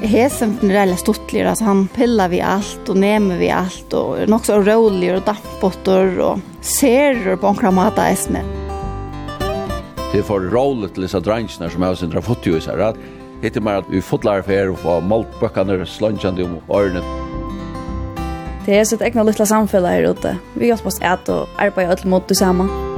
Hesen er veldig stortlig, altså han pillar alt og nemer vi alt og er nok så rolig og dampbotter og ser på en av esme. Det er for rolig til disse drängsna som jag har har fått ju i sig. Hittar man att vi fotlar för er och får maltböckarna slunchande om årene. Det er sitt ett egna lilla samfälla här ute. Vi hjälper oss og arbeta alt mot det samman.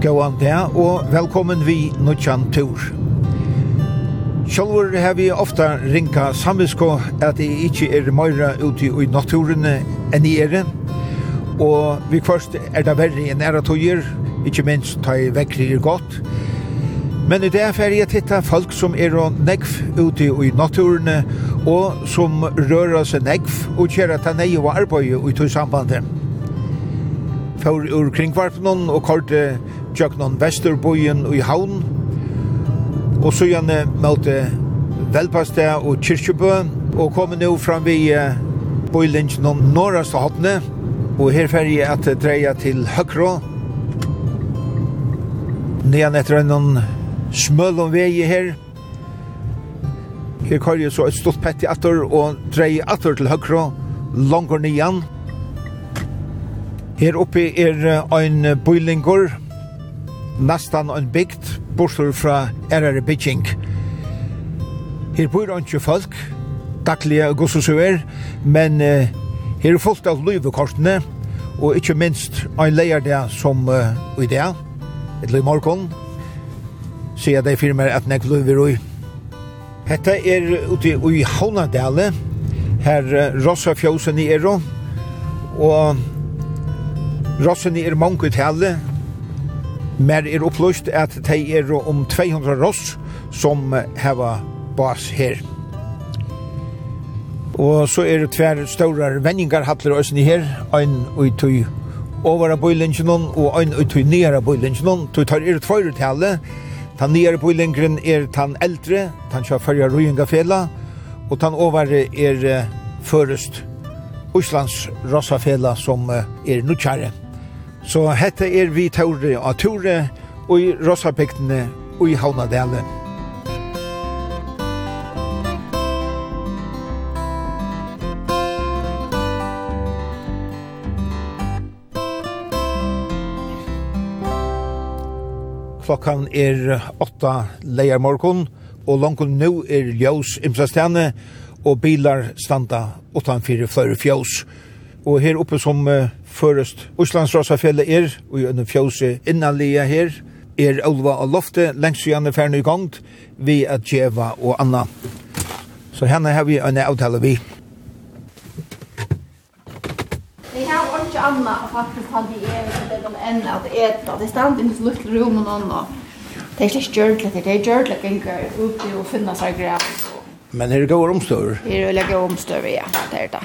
Gåan det, og velkommen vi Nuttjan Tur. Sjolvor har vi ofta rinka samvisko at jeg ikkje er meira ute i naturen enn i ere, og vi først er det verre enn æra tøyer, ikkje minst ta i vekkri er godt. Men i det er ferdig titta folk som er og negv ute i naturen, og som rører seg negv og kjera ta nei og arbeid ute i sambandet for ur kringvarpen og korte tjøknon Vesterbojen i havn. Og så gjerne møte Velpaste og Kirkjebø og kommer nå fram vi uh, bøylinjen norra Norrasta og her ferdig at dreia til Høkro Nian etter en smøl om vei her. Her kar jeg så et stort pett i atter og dreia atter til Høkro langer nian Her oppe er ein bøylingur, nastan ein bygd, bortstur fra RR bygging. Her bor ikke folk, daglige og gossusuer, men uh, her er fullt av løyvekortene, og ikke minst ein leier det som uh, i det, et løy morgon, sier de firmer at nek løyver og. Hetta er ute i Havnadale, her uh, Rossafjøsen i Ero, og Rossene er mange tale, men er opplyst at de er om 200 ross som heva bas her. Og så er det tver større vendingar hattler ni her, ein og tøy overa bøylingjennom og ein og tøy nere bøylingjennom, tøy tar er tvøyre tale, Tan nyare bøylingren er tan eldre, tan kjør fyrja Rujengafela, og tan ovare er først Oslands Rossafela som er nutjare. Så hette er vi Tore av Tore og i Rosapektene og i Havnadelen. Klokkan er åtta leier morgon, og langt nu er ljós imsastene, og bilar standa utanfyrir fyrir fjós. Og her oppe som uh, først Øslandsrasafjellet er, og i fjøse innanlige her, er Olva og Lofte lengst igjen er ferdig i gang, vi er Djeva og Anna. Så henne har vi en avtale vi. Vi har ikke Anna og faktisk han de er ikke det de enn at eta. Det stand inn i slutt rom og noen. og Det er ikke gjørdelig, det er gjørdelig ganger ute og finne seg grep. Men er det gode omstøver? Det er veldig gode omstøver, ja. Det er det.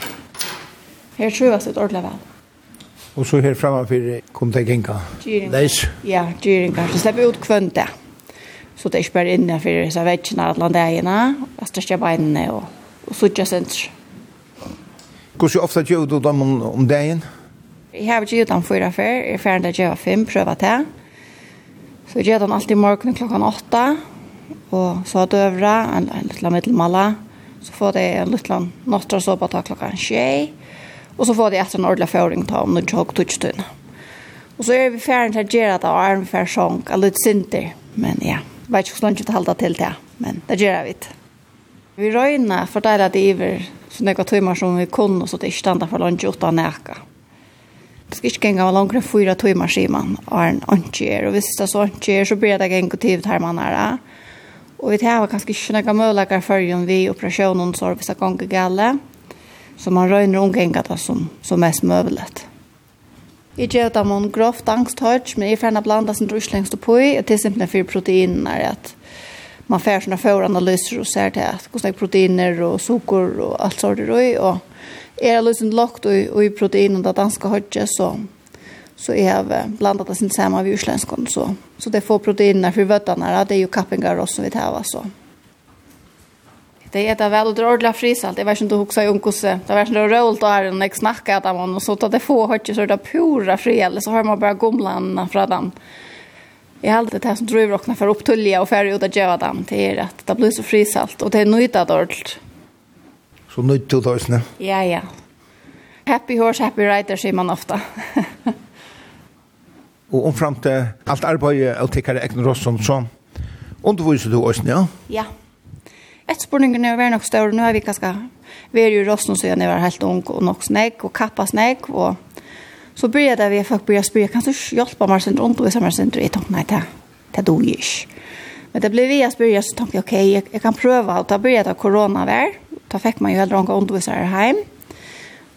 Her trøvast et ordentlig vel. Og så her framme for kom det genka? Leis? Ja, gyringa. Så slipper ut kvønt det. Så det er ikke bare inne for disse vetsjene alle landegene, og største beinene og, og suttje senter. Hvordan ofte gjør du dem om, om dagen? Jeg har gjort dem fyra før. Jeg er ferdig til å gjøre fem, prøve til. Så jeg gjør dem alltid morgen klokken åtta. Og så har døvra, en, en liten middelmala. Så får det en liten nåttra så til klokken tjej. Og så får de etter en ordentlig føring ta om noen tjokk tutstunne. Og så er vi ferdig til å gjøre det, og er vi ferdig sånn, er litt sinter. Men ja, jeg vet ikke hvordan jeg har til det, men det gjør vi ikke. Vi røyner for det er det iver, så det går timer som vi kunne, så det ikke stender for lønge uten nækka. Det skal ikke gjenge av langere fyra timer, sier man, og er en ikke. Og hvis det er så ikke så blir det gjenge til det her man er. Og vi tar kanskje ikke noen muligheter for vi operasjonen, så hvis det ganger gale, Så man røyner omgänga det som, som mest møvelet. Jeg gjør det om grovt angsthørt, men jeg ferner blanda sin druslengs og pøy, og til simpelthen for proteinen er at man fer sånne foranalyser og ser til at hvordan proteiner og sukker og alt sånt er røy, og er det liksom lagt og i proteinen det danske høytje, så så jeg har blandat det sin samme av urslenskene, så, så det får proteiner for vøttene, det er jo kappingar også vi tar, så. Det är det väl och ordla frisalt. Jag vet inte hur i umgås. Det var sådär roligt där när jag snackade att man Och så att det få hört så där pura fri. Eller så har man bara gomlan från den. Jag har alltid det här som driver och för upptulliga och färg ut att göra dem. Det är att det blir så frisalt. Och det är nöjda ordligt. Så nöjda till det Ja, ja. Happy horse, happy rider säger man ofta. och omfram till allt arbete och tickare Ekner Rosson så undervisar du oss, ja? Ja. Etterspurningen er nok større. Nå er vi kanskje vært i Rossen siden jeg var helt ung, og nok snegg og kappa snegg. og så började det vi folk började spyrja, kan du hjälpa mig sen runt och samma sen tror jag tänkte nej det det då ju Men det blev vi att börja så tänkte jag okej, okay, jag, kan prova att ta började corona väl. Ta fick man ju helt ranka undervisare hem.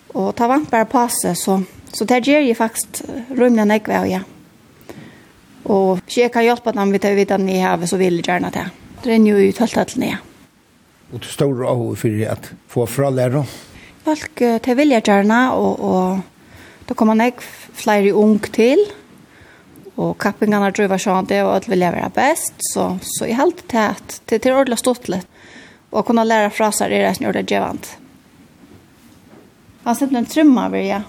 Och ta vant bara passa så så det ger ju faktiskt rumna näck väl ja. Och jag kan hjälpa dem vi tar vid att ni har så vill gärna det. Det är ju utfallet att og til stor av for at få fra lærer. Folk til vilja gjerne, og, og da kommer jeg flere ung til, og kappingene driver sånn det, og alt vil være best, så, så jeg helt til at det er ordentlig stått litt, og kunne lære fra seg det som gjør det gjevant. Han sitter en trymmer, vil jeg.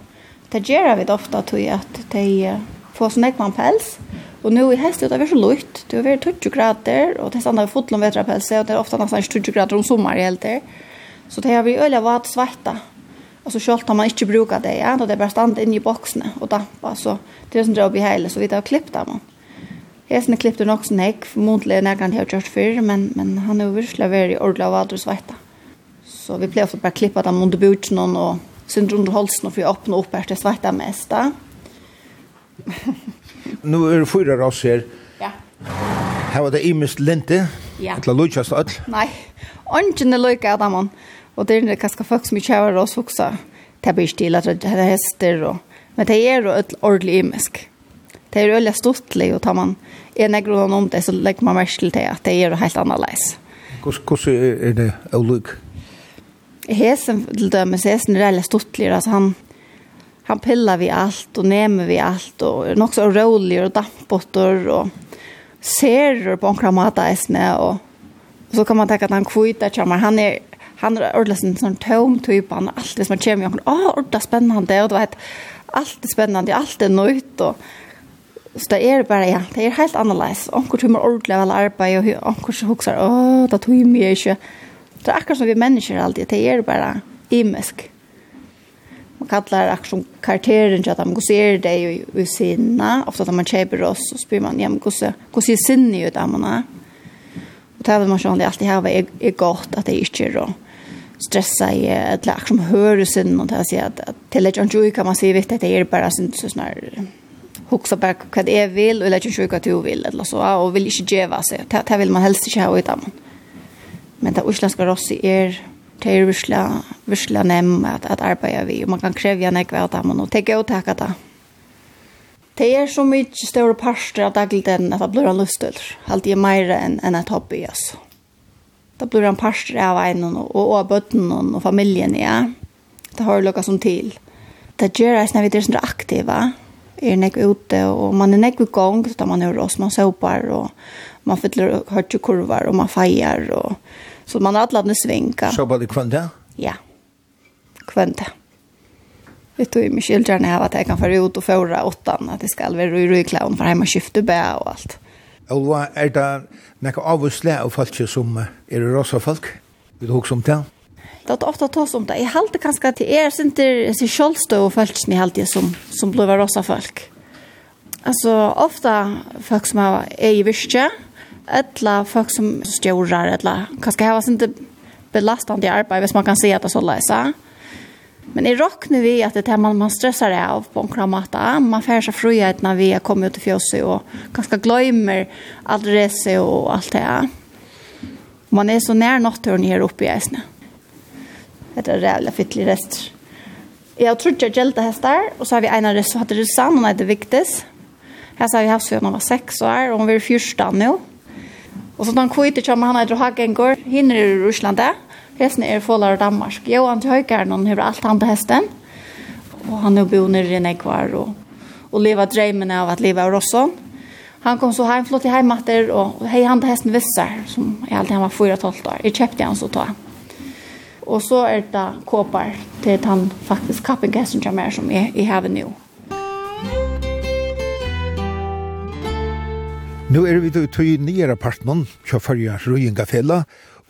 Det gjør vi ofte, tror jeg, at de får sånn ekman pels, og Och nu i häst det är så lukt. Det är väl 20 grader och det stannar fotl om vetrapelse, och det är ofta nästan 20 grader om sommer i helt Så det har vi öliga varit svarta. Och så selv har man inte brukat det, ja, då det bara stannar inne i boxen och dampa så det er sånn drøp i hela så vi har klippt dem. Man. Hästen klippte nog också näck, förmodligen när han har gjort før, men, men han är översläver i ordla vader och svarta. Så vi blev ofte bara klippa dem under butchen och synd under halsen och få öppna upp här till svarta da. Nu er det fyra rass her. Ja. Her var det imest lente. Ja. Etla lujkast all. Nei, ongen er lujka av damon. Og det er kanskje folk som ikke har oss også. Det blir stil at det er hester og... Men det er jo et ordentlig imisk. Det er jo veldig stortlig, og tar man en egron om det, så legger man merke til det, at det er jo helt annerledes. Hvordan er det ulik? Hesen, til dømes, hesen er veldig stortlig, altså han han pillar vi allt och nämner vi allt och är också rolig och dampbotter och ser på en kramata isne och så kan man tänka att han kvita charmar han är han är ordentligt en sån tom typ han allt det som kommer jag åh ordentligt spännande och det vet allt är spännande allt är nytt och så det är bara ja det är helt annorlunda Och hur man ordentligt väl arbete och hur så huxar åh det tog mig inte det är akkurat som vi människor alltid det är bara imisk man kallar action til at man ser det ju i sinna. Ofta når man kjøper oss så spyr man ja men hvordan ser sinne ju av man är. Och det man själv alltid här är är gott att det ikke är å stressa i ett lag som hör sin och det säger att till ett enjoy kan man se vitt att det är bara sånt så snar huxa back vad det är vill eller inte sjuka till vill eller så och vill inte geva sig. Det vill man helst inte ha utan men det utländska rossi är det är visla visla nem att att arbeta vi och man kan kräva en vad att man och ta och tacka det. Det är så mycket större parster att dagligt än att blir en lustigt. Allt är mer än en ett hobby alltså. Det blir en parster av en och av bötten och familjen ja. Det har lucka som till. Det gör att när vi är så aktiva är nek ute och man är nek vid gång så man är oss, man sopar och man fyller hörtkurvar och man fejar och Så man har alla svinka. Så bara det kvönta? Ja, kvönta. Det tog ju mig skildrande här att jag kan föra ut och föra åttan. Att det ska vara röjklaun för hemma skifta bä och allt. Och vad är det några avvursle av folk som er rosa folk? Vill du också om det? Det är ofta tas om det. Jag halte kanske att det er inte så sin och folk som jeg halte som, som blir rosa folk. Alltså ofta folk som er i virkje, alla folk som stjårar eller kanske ha inte belastande arbete, hvis man kan se att det så läsa. Men i rock nu vi att det här man, man stressar det av på en kramata. Man får sig frihet när vi kommer ut i fjöset och ganska glömmer adress och allt det här. Man är så nära naturen här uppe i Äsne. Det är jävla fittlig rest. Jag tror inte jag gällde hästar och så har vi ena rest som hade det samman det viktigaste. Här så har vi haft sedan hon var sex år och hon var fyrsta nu. Og så den kvite kommer han etter Hagengård, hinner i Russland Hesten er fålar av Danmark. Jo, han til høykeren, han har alt han til hesten. Og han er bo nere i Nekvar og, og leva dreimen av at leva av Rosson. Han kom så hjem, flott i heimater, og hei han til hesten Vissar, som jeg alltid han var 4-12 år. Jeg kjøpte han så ta. Og så er det kåpar til at han faktisk kappen gæsten kommer som er i har nå. Musikk Nå er vi til i nyere partneren, kja førja Røyingafella,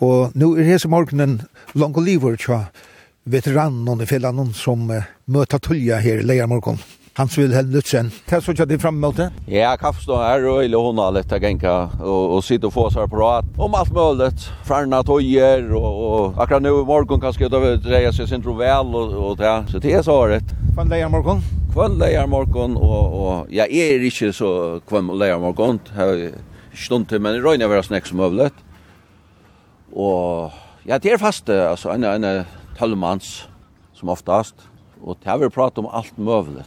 og nå er hese morgenen langt og livet til veteranen i fellan som uh, møter tulja her i leiermorgen. Hans Wilhelm Lutzen. Hva så kjøtt de fram mot det? Ja, kaffe stå her, og ille hun har litt å genka, og, og sitte og få seg på rat. Om alt mulig, ferna tøyer, og, og akkurat nå i morgen kan jeg dreie seg sin trovel, og, og det. Så det er så året. Kvann leier morgen? Kvann leier morgen, og, og jeg er ikke så kvann leier morgen. Jeg stund til, men jeg røyner være snakk som mulig. Og ja, det er faste, altså, en, en tølvmanns, som oftast. Og det har vi pratet om alt mulig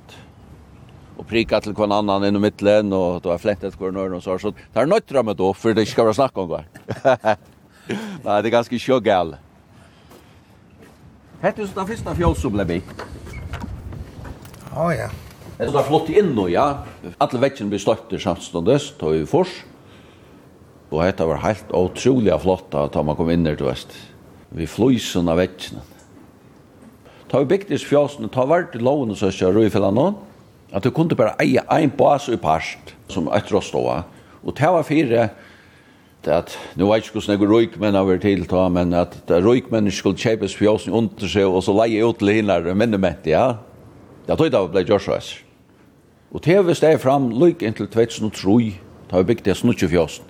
och prika till kon annan i mitten och då har flättat kvar norr och så så där nöttra med då för det ska vara snack om går. Nej, det är ganska sjögal. Hette så den första fjolsen blev byggt. Ja, ja. Det er flott inn nå, ja. Alle vekkene blir støtter samståndes, tog i fors. Og dette var helt utrolig flott da man kom inn her du vest. Vi fløysen av vekkene. Ta vi bygdes fjøsene, ta vart i loven og søsja røyfellan noen. At du kunde bara eie ein bas i parst, som et råståa. Og det var fire, det at, nu vet ikke hvordan jeg røykmenn over til ta, men at røykmenn skulle kjepes oss under seg, og så leie ut til hinner minnement, ja. Det tog det ble Joshua. Og TV steg fram lyk inntil 2003, da vi bygde jeg snutje fjosen.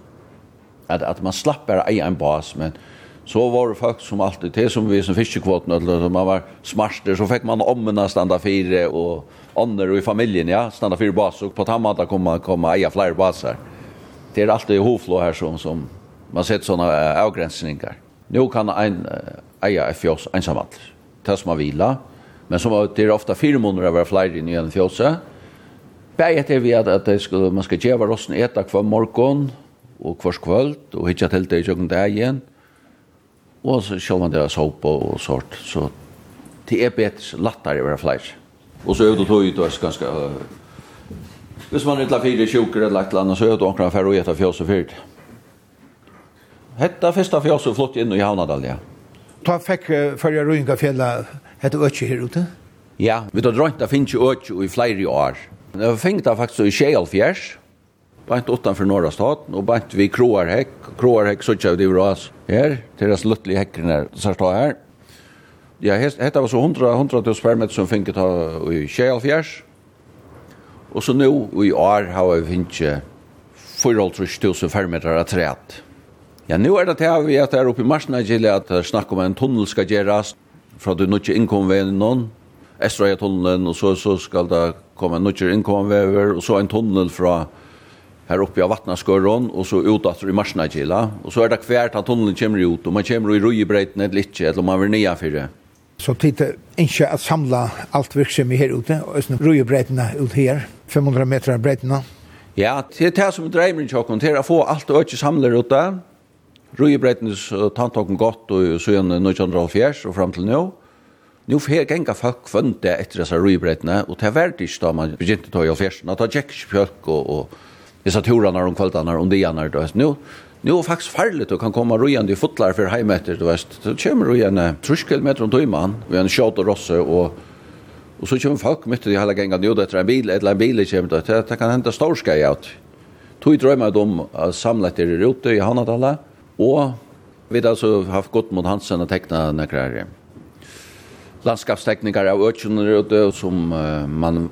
At, at man slapp bare eie en bas, men så var det folk som alltid, det som vi som fiskekvoten, eller man var smarster, så fick man ommena standa fire, og ånder och i familjen, ja, standa fire bas, och på tammata kom man komma eia flere basar. Det är alltid hoflå här som, som man sett sådana avgränsningar. Nu kan en eia ett fjås ensamhandel, det som man vila, men som det är ofta fyra månader av flera i en fjåse. Bäget är vi att, at skulle, man skal geva rossen äta kvar morgon och kvar kvöld och hitta til det i tjöken dagen. Og så sjå man det av såp og sort, så det er bedt lattare å være fleis. Og så er det tog ut oss ganske... Hvis man er litt fire tjoker eller et eller annet, så det omkring færre og etter fjøs og fyrt. Hetta fyrsta fjøs og flott inn i Havnadal ja Ta fekk fyrja Røynga fjella, hette Øtje her ute? Ja, vi tar drøynta finnes jo Øtje i flere år. Det var fengt da faktisk i Kjellfjers, Bant utanför norra staten och bant vid Kroarhäck. Kroarhäck så tjävde vi ras här. Deras luttliga häcken här. Så här står här. Ja, detta var så 100, 100 000 permeter som fick ta i Kjellfjärs. Och så nu i år har vi finnit 400 000 permeter att trätt. Ja, nu är det här vi att här uppe i Marsnagille att snacka om en tunnel ska göras för att du inte inkom vid någon. Estra tunneln og så, så skal det komma en nutjer inkom över og så en tunnel från her oppe av vattnaskörron og så ut att i Marsnagila og så er det hvert at tunnelen kommer ut og man kommer i Rujebreiten et litt, eller man vil nya for det. Så tid titta ikke att samla alt virksomhet her ute og sånn Rujebreiten ut her, 500 meter breiten. Ja, det er det som drömmer jag kan till å få allt och öka samlar ute. Rujebreiten så tantogen gott och så igen 1904 och fram till Nå Nu fer genga folk kvönte etter disse rujebreitene, og det er verdt ikke da man begynte å ta i alfersen, at det gikk ikke folk og, og i de och kvällarna de gärna då nu nu är faktiskt farligt och kan komma rojande i fotlar för hemmeter du vet så kommer du igen truskelmeter och timman vi har en shot och rosse och och så kommer folk mitt i hela gängen nu det är en bil eller en bil kommer då det kan hända stor skoj ut tog drömmer om att samla det i rote i Hanadala och vi har alltså haft gott mot Hansen att teckna några landskapsteknikar av ökjöner som man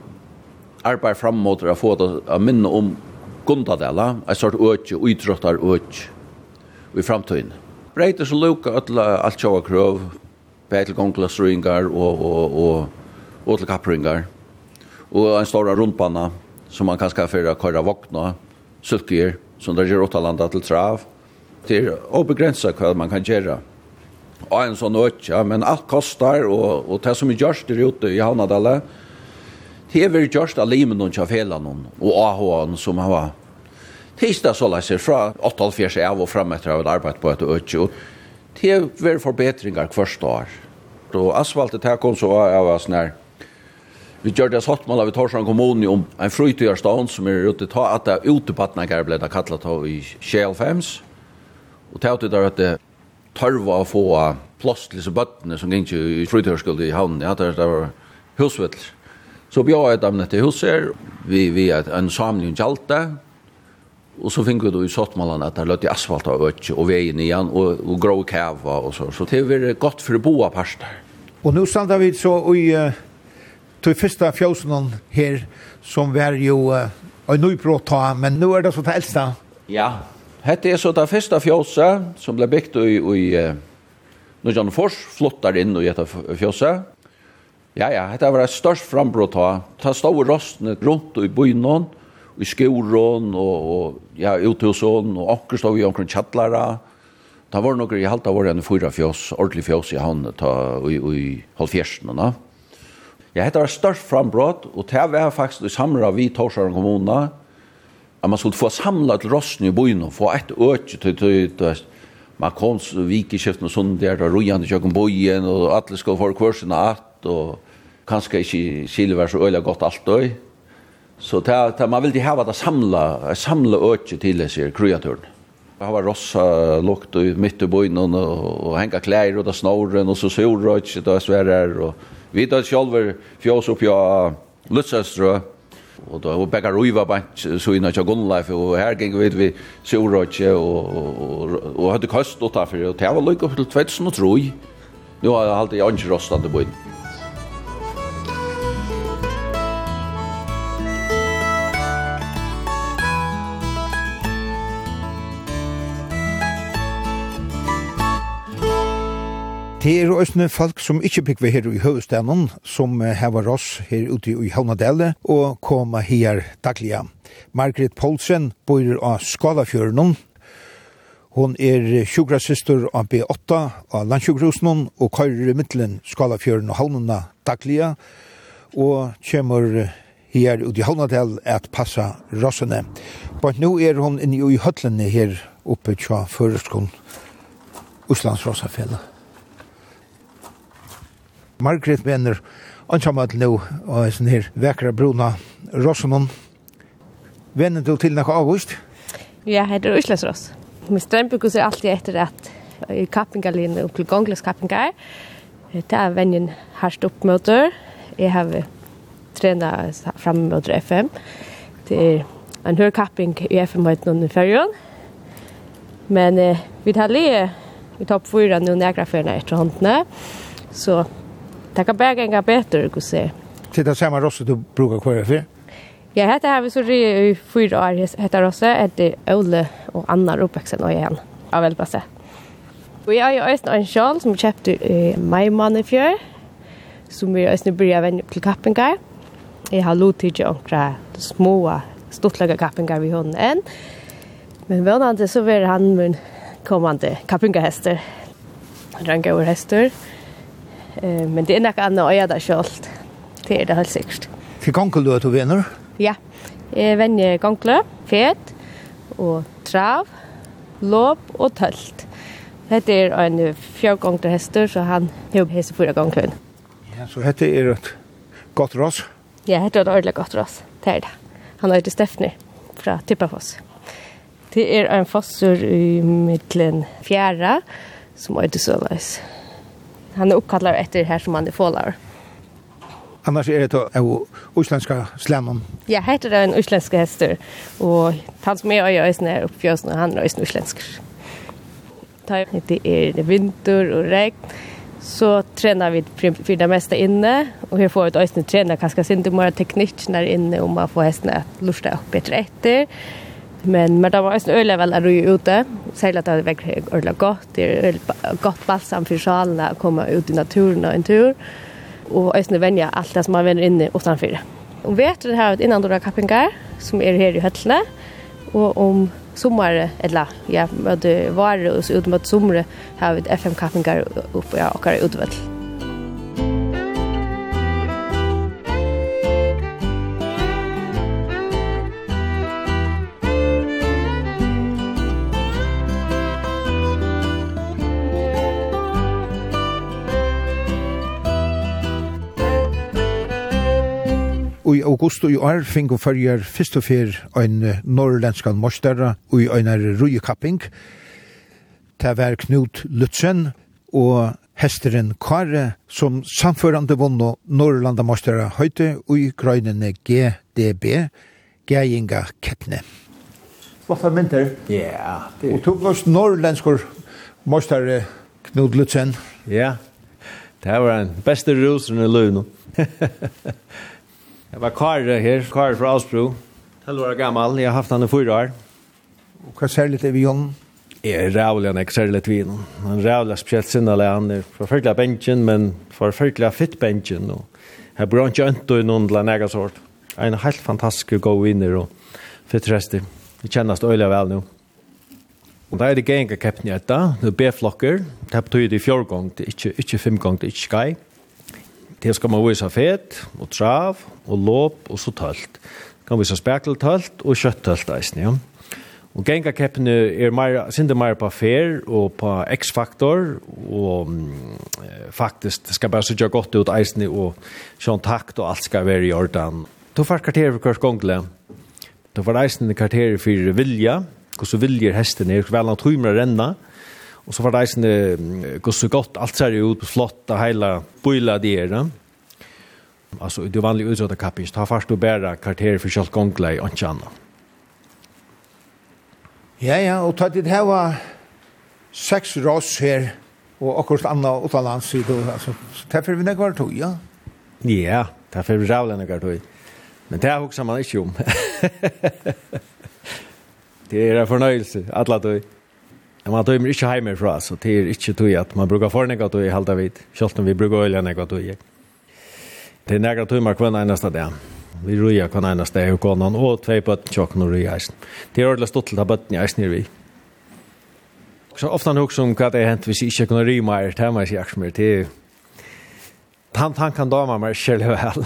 arbetar fram mot å få det å minne om Gundadela, en sort øtje, uidrottar øtje, i framtiden. Breiter så luka alt sjåa krøv, til gonglasringar og, og, og, og til kappringar. Og en stor rundbanna, som man kan skaffe å køyre våkna, sulkier, som der gjør åttalanda til trav, til å begrensa hva man kan gjøre. Og en sånn øtja, men alt kostar, og, og det som er gjørst der ute i Havnadalle, det er gjørst av limen og kjafelan og AHA som har Hista så läser fra 8.5 av og fram etter av et arbeid på et øtje, og til ver forbedringar kvørst år. Og asfaltet her kom så av oss nær. Vi gjør det satt av Torsland kommune om en frutøyerstånd som er ute ta at det er utepattninger ble det kattlet av i Kjelfems. Og til at det er at det tørva å få plass til disse bøttene som gikk i frutøyerskuld i havnen. Ja, det var husvettler. Så bjør jeg dem til huset, vi, vi er en samling gjaldt det, Och så fick vi då i Sottmalan att det låt i asfalt av ötje och vägen igen och, och grå käva och så. Så det var gott för boa parster. Och nu stannar vi så i uh, till första fjösen här som var ju uh, en ta men nu är det så det äldsta. Ja, Hette er så det første fjøset som ble bygd i, i Nordsjøen Fors, flottar inn i dette fjøset. Ja, ja, dette var et størst frambrott av. Ta stå rostene rundt i byen i skoron og, og ja, uthusen, og anker stod vi omkring kjattlæra. Da var noen i halta var en fyra fjås, ordentlig fjås i han ta, i, i halvfjersen. Ja, dette var størst frambrott, og det var faktisk i samra vi Torsaren kommune, at man skulle få samla til rosten i byen, og få et øke til, til, til man kom så vikeskiften og sånn der, og rojene kjøkken byen, og alle skulle få kvarsene at, og kanskje ikke skille Silver så øyla godt alt døy. Så ta ta man vill det ha att samla samla öke till sig kreaturen. Det har rossa lukt ut mitt i byn och, och hänga kläder och snorren och så solröjt och svärar och vi tar själva fjås upp jag lutsöströ och då och bäckar ruva bant så innan jag gonla och här gick vi vi solröjt och och och hade kost åt därför och det var lika upp till 2003. Nu har jag alltid anrostande byn. Det er også folk som ikke bygger her i høvestaden, som hever oss her ute i Havnadelle, og kommer her daglig. Margret Poulsen bor av Skalafjøren, Hon er sjukrasister av B8 av Landsjukrosen, og kører i midtelen Skalafjøren og havnene daglig, og kommer her ute i Havnadelle at passa rossene. Men nå er hon inne i høtlene her oppe til Føreskolen, Oslands Rossafjellet. Margret Venner, ansammet nå, og er sånn her vekra bruna Rossenon. Venner du til noe avgust? Ja, heter Øslands Ross. Min strømbukus er alltid etter at i kappingarlinjen opp til gongles kappingar. Det er venjen herst oppmøter. Jeg har trenet frem mot FM. Det er en hør kapping i FM-høyden i fergen. Men eh, vi tar lige i topp 4 nu några förna efter håndna. Så Det kan bara gänga bättre, kan se. Til det samme rosset du bruker kvar for? Ja, dette har vi så det i fyra år. dette rosset hette Ole og Anna Ropeksen og igjen. Av väldigt bra sätt. Och har jo også en sjal som vi kjøpte i maj månad i fjør, Som vi også börjar å vende til kappingar. Jeg har lov til å gjøre små stortliga kappingar vid hunden enn. Men vannende så vil han min kommande kappingarhäster. Han rangar över hästar. Eh, men det är något annat och jag där själv. Det är det helt säkert. För gångkel du att du vänner? Ja. Jag vänner gångkel, fet och trav, lopp och tölt. Det är en fjärgångter hästur så han har häst fyra gångkel. Ja, så det är ett gott ras. Ja, det är ett ordentligt gott ras. Det är det. Han heter Stefni från Tippafoss. Det är en fossur i mittlen fjärra som heter Sölais han är uppkallad efter här som han är fålar. Annars är det då av utländska slämmen? Ja, heter det en utländska häster. Och han som är i ösen är uppfjösen och han är ösen utländsk. Det är vinter och regn. Så tränar vi för det mesta inne. Och vi får ett ösen träna ganska sin. Du måste teknik när inne om man får hästen att lusta upp bättre efter. Men men det var en öle väl där ute. Säg att det var öle gott. Det är gott balsam för själen att komma ut i naturen en tur. Och ösne vänja allt det som man vänner inne utanför. Och vet det här innan då kappingar som är här i Höllne och om sommar eller ja, det var det ut mot sommar har vi FM kappingar uppe ja, och utväll. august i år finko fyrir fyrst og fyr ein norrlenskan mostera og i einar rujekapping. Det var Knut Lutzen og hesteren Kare som samførande vunno norrlanda Mostera høyte og i grøynene GDB, Geinga Kettne. Flotta mynter. Ja. Det... Og tog oss norrlenskur morsdara Knut Lutzen. Ja, det var en beste rusen i løvnum. Jeg var Kare her, Kare fra Alsbro. 12 år gammal, jeg har haft han i fyra år. Og hva ser litt er vi Jon? Jeg er rævlig, han ser litt vi Jon. Han er rævlig spesielt sinnelig, han er forfølgelig bensjen, men forfølgelig fitt bensin. Jeg bør ikke ønte i noen til en egen sort. En helt fantastisk god vinner og fitt resti. Vi kjennes øyelig vel nå. Og da er det genga kapten i etta, det er B-flokker. Det betyr det i fjordgång, det er ikke ikke femgång, det er ikke skai. Det skal man vise fet, og trav, og låp, og så tølt. Kan vise spekeltølt og kjøttølt, eisen, ja. Og gengakeppene er mer, sinde mer på fer og på X-faktor, og mm, faktisk, det skal bare sutja godt ut eisen, og sånn takt og alt skal være i orden. Du får kvarter for hver gongle. Du får eisen kvarter for vilja, hvordan viljer hesten er, hvordan han tror å renne, og Og så var det eisen gå så godt, alt ser ut, flott, det hele bøyla de er. Altså, det er vanlig utsått av kappings, ta fast og bæra karakterer for kjølt gongle i åndsje anna. Ja, ja, og tatt det her var seks rås her, og akkurat anna utanlands, så derfor vi nekvar tog, ja? Ja, derfor vi rævla nekvar tog. Men det husker man ikke om. det er en fornøyelse, alle tog. Men man dömer inte hemma ifrån så det är inte tog att man brukar för något och i halda vid. Självt om vi brukar ölja något tog i. Det är några timmar kvar nästa dag. Vi röja kan ena steg och konan och två på tjock och röja eisen. Det är ordentligt stått till bötten i isen vi. Så ofta nog som vad det hänt hvis ikke kunne ry mer til meg sier Aksmer til han, han kan dama meg selv vel.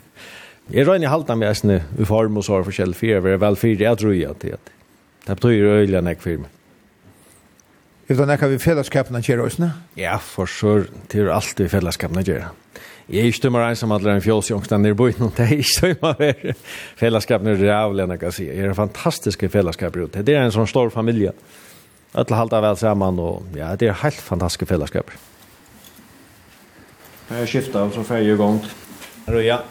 jeg røyner halta med eisen i form og sår forskjell fire, vi er vel fire, jeg tror jeg til at det betyr øyelig enn jeg firme. Er det nekka vi fellesskapene at oss, ne? Ja, for sør, det er alltid fellesskapen at gjøre. Jeg er ikke dømmer en som alle en fjolsjongstene nere bort, noen det er ikke dømmer her. fellesskapene er rævlig, jeg kan si. Det er en fantastisk fellesskap ute. Det er en sånn stor familie. Alle halter vel sammen, og ja, det er helt fantastiske fellesskap. Jeg har skiftet, og så får jeg i gang. Ja,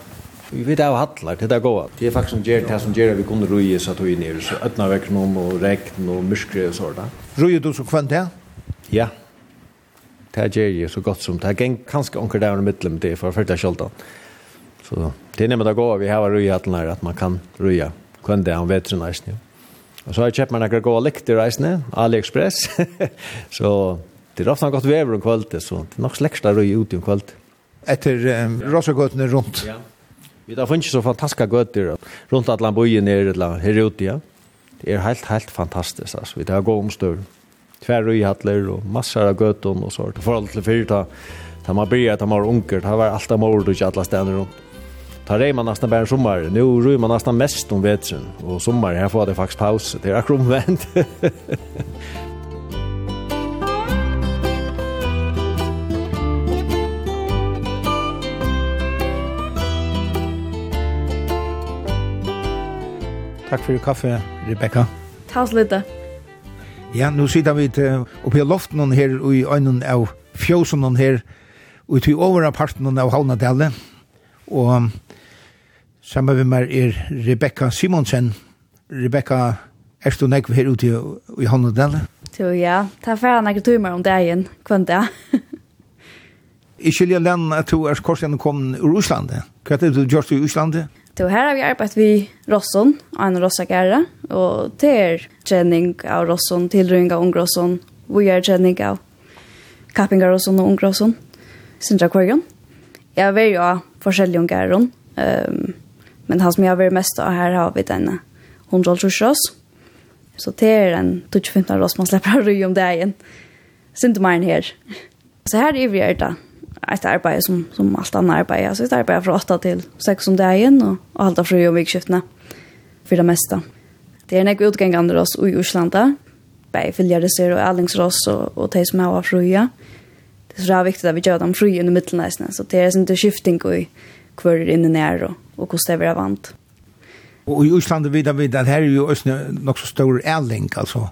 Vi vet av hallar, det er gåa. Det er faktisk som gjør det som gjør vi kunne røye så tog inn i, så ötna vekk noen og regn og myskre og sånt. Røyer du så kvendt det? Ja. Det gjør jeg så godt som. Det er ganske onker der i midtelen det for første kjøltan. Så det er nemlig å gå vi har røyer at at man kan røye kvendt det om vetren reisende. Og så har jeg kjøpt meg noen gode i reisende AliExpress. så det er ofte godt vever om kvalitet, så det er nok slekst å røye ut om kvalitet. Etter um, rosagøtene rundt? Ja. Vi har funnet så fantastiske gøter rundt at land bøyen er eller her ute, ja er helt, helt fantastisk. Altså. Vi tar gå omstøv, tver i hattler og massor av gøtten og sånt. Forhold til fyrir ta, ta man bryr, att man var unger, ta var alt av mord og ikke alle runt. rundt. Ta rei man nesten bare en sommer, nå røy man nesten mest om vetsen. og sommer, her får det faktisk pause, det er akkurat omvendt. Takk for kaffe, Rebecca. Takk så lite. Ja, nu sitter vi til, oppe i loften her, og i øynene av fjøsen her, og til over parten av Havnadelle. og sammen med meg er Rebecca Simonsen. Rebecca, er du nekve her ute i Havnadelle? Jo, ja. Ta færre nekve timer om dagen, kvann det. Ikke lille Lenn, at du er korsene kom ur Russlandet. Hva er det du gjør i Russlandet? Så her har vi arbeidt vi Rosson, en Rossagære, og det er trening av Rosson, tilrøyning av Ungrosson, vi gör trening av Kappinger Rosson og Ungrosson, Sindra Kvarjon. Jeg har ju jo av forskjellige Ungrosson, um, men han som jeg vill mest av her har vi denne 100 Ross, så det er en 25 Ross man slipper å røy om det igjen. Sindra Maren her. Så her er vi er det ett arbete som som allt annat arbete. Alltså ett arbete från 8 till 6 om dagen och och halta fri och vikskiftena för det mesta. Det är en utgångande oss i Uslanda. Bäi fyljardeser och allingsross och och de som har fruja. Det är så viktigt att vi gör dem fri under mittelnäsna. Så det är inte skifting i kvar inne när och och hur det är vant. Och i Uslanda vid vi där här är ju också nog så stor ärling alltså.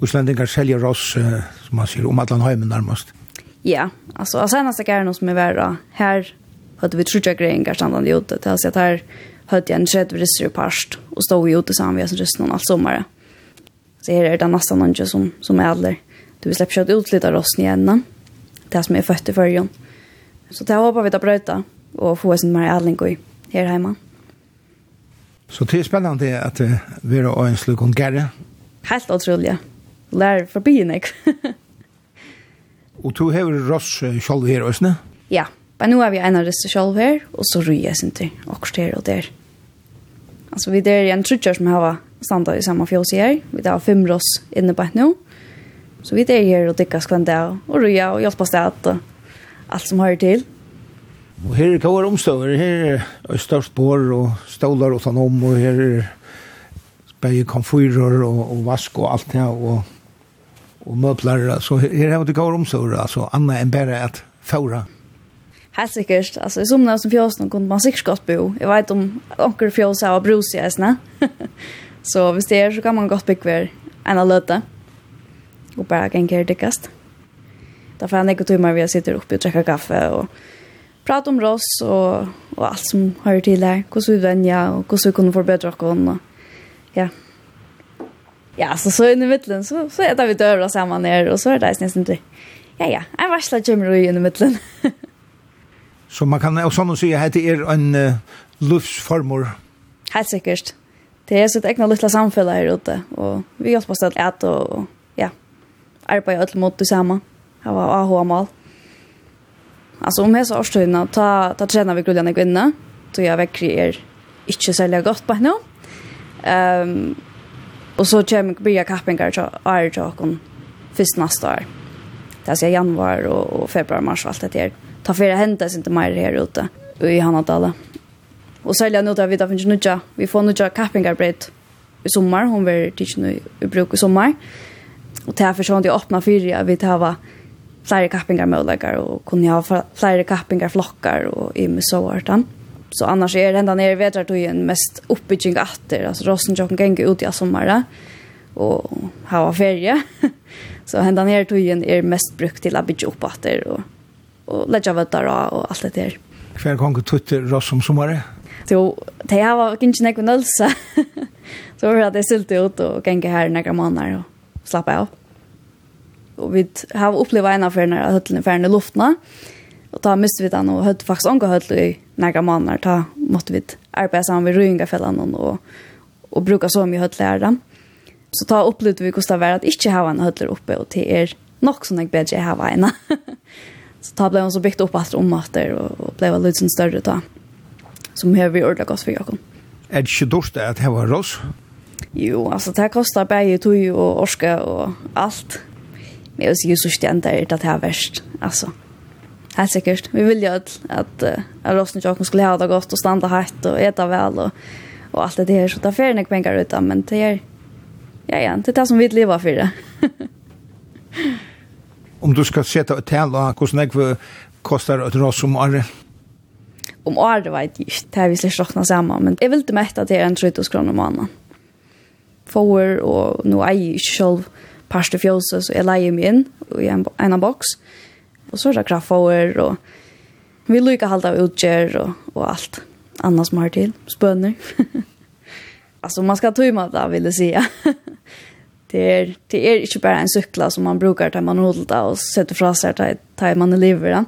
Uslandingar säljer oss, som man säger, om att han har närmast. Ja, alltså av senaste nästa gång som är värre här hade vi trutja grejer standande ute till att här hade jag en tredje rysser i parst och stod ju ute samman vi som resten någon all sommar. Så här är det nästan någon som som är äldre Du släpper kött ut lite rost igen. Det som är fött i förrjon. Så det hoppar vi att bröta och få sin mer alldeles i här hemma. Så det är spännande att vi har en slukon gärre. Helt otroligt. Lär förbi nek. Og du har ross sjálv her, Øsne? Ja, men nu har vi en av disse sjálv her, og så ryger jeg sin til akkurat her og der. Altså, vi der er en trutjar som har standa i samme fjås her. Vi der har fem ross inne på nå. Så vi der her og dykker skvendt der, og ryger og hjelper sted og alt som hører til. Og her er kvar omstøver, her er størst bor og stålar og sånn om, og her er bare komfyrer og, og vask og alt det, og og møbler, så her har det gått omsorg, altså, annet enn bare at fåra. Helt sikkert, altså, i sommer som fjøsene kunne man sikkert godt bo. Jeg vet om onker fjøs har brus i eisene. så hvis det er, så kan man godt bygge hver en av løte. Og bare gjenker her dykkast. Da får jeg ikke timer vi sitter oppe og trekker kaffe og prate om ross og, og alt som hører til her. Hvordan vi venner, og hvordan vi kunne forbedre oss. Og, ja, ja, så så i middelen, så, så etter vi døra sammen her, og så er det nesten til, ja, ja, jeg varsler kommer i i middelen. så man kan også sånn si at det er en uh, luftsformer? Helt sikkert. Det er sitt egna lilla samfunn her ute, og vi hjelper oss til at og, ja, arbeider alt mot det samme, ha AHA-mål. Alltså om hesa årstøyna, ta, ta trener vi grullene kvinner, så jeg vekker er ikke særlig godt på henne. Um, Og så kommer börja kappingar så är jag och först nästa år. Det januar og, og februar, mars og alt det her. Ta för det sin til meg her ute i Hanadala. Och så är nu där vi där finns nutja. Vi får nødja kappingar brett i sommar. hun vil ikke nu i bruk i sommar. Och därför så har de öppna fyra. Vi tar va flere kappingar möjligheter og kunne ha flere kappingar flokkar og i med så vart Så annars är er det ända ner i en mest uppbygging det Alltså Rosenjocken gänger ut i sommaren och ha ferie. så ända ner tojen är er mest brukt till att bygga upp efter och och lägga vettar och allt det där. Kvar gånger tutte Rossum sommare. Jo, det här var inte någon nölsa. så var det att det sylte ut och gänga här några månader och slappa av. Och vi har upplevt en av förna höllna förna luftna. Och då miste vi den, och hadde faktiskt unge høyt i några månader då måtte vi arbeide sammen med fällan och och bruka så mye høyt lærere. Så da upplevde vi hvordan det var at ikke ha en höll oppe, og det er nok sånn jeg bedre ha en. så da ble hun så bygd opp alt om at det, og ble litt sånn større da. Som har vi ordentlig oss for Jakob. Er det ikke dårst at det var rås? Jo, altså det kostar bare tog og orske og alt. Men jeg synes ikke det er det her verst, altså. Helt sikkert. Vi vil jo at, at uh, rosten jag skulle ha det godt, og standa hatt og eta vel, og, og alt det her, så det er där färnek pengar utan men det er, ja ja, det er det som vi lever for det. Om du skal sette ett tal hvordan hur snägg kostar et ross om året? Om året vet jag inte. Det här vi släpps råkna samman. Men jag vill inte mätta till en 30 kronor om månaden. Får och nu är jag själv parst i fjolse så jag lägger mig in i en, en box. Och så är det grafoer och vi lyckas halda utgör och, och allt annars som har till. Spönner. alltså man ska tömma det vill jag säga. det är det är inte bara en cykla som man brukar ta man håller och sätter fra sig att ta man lever. Ja.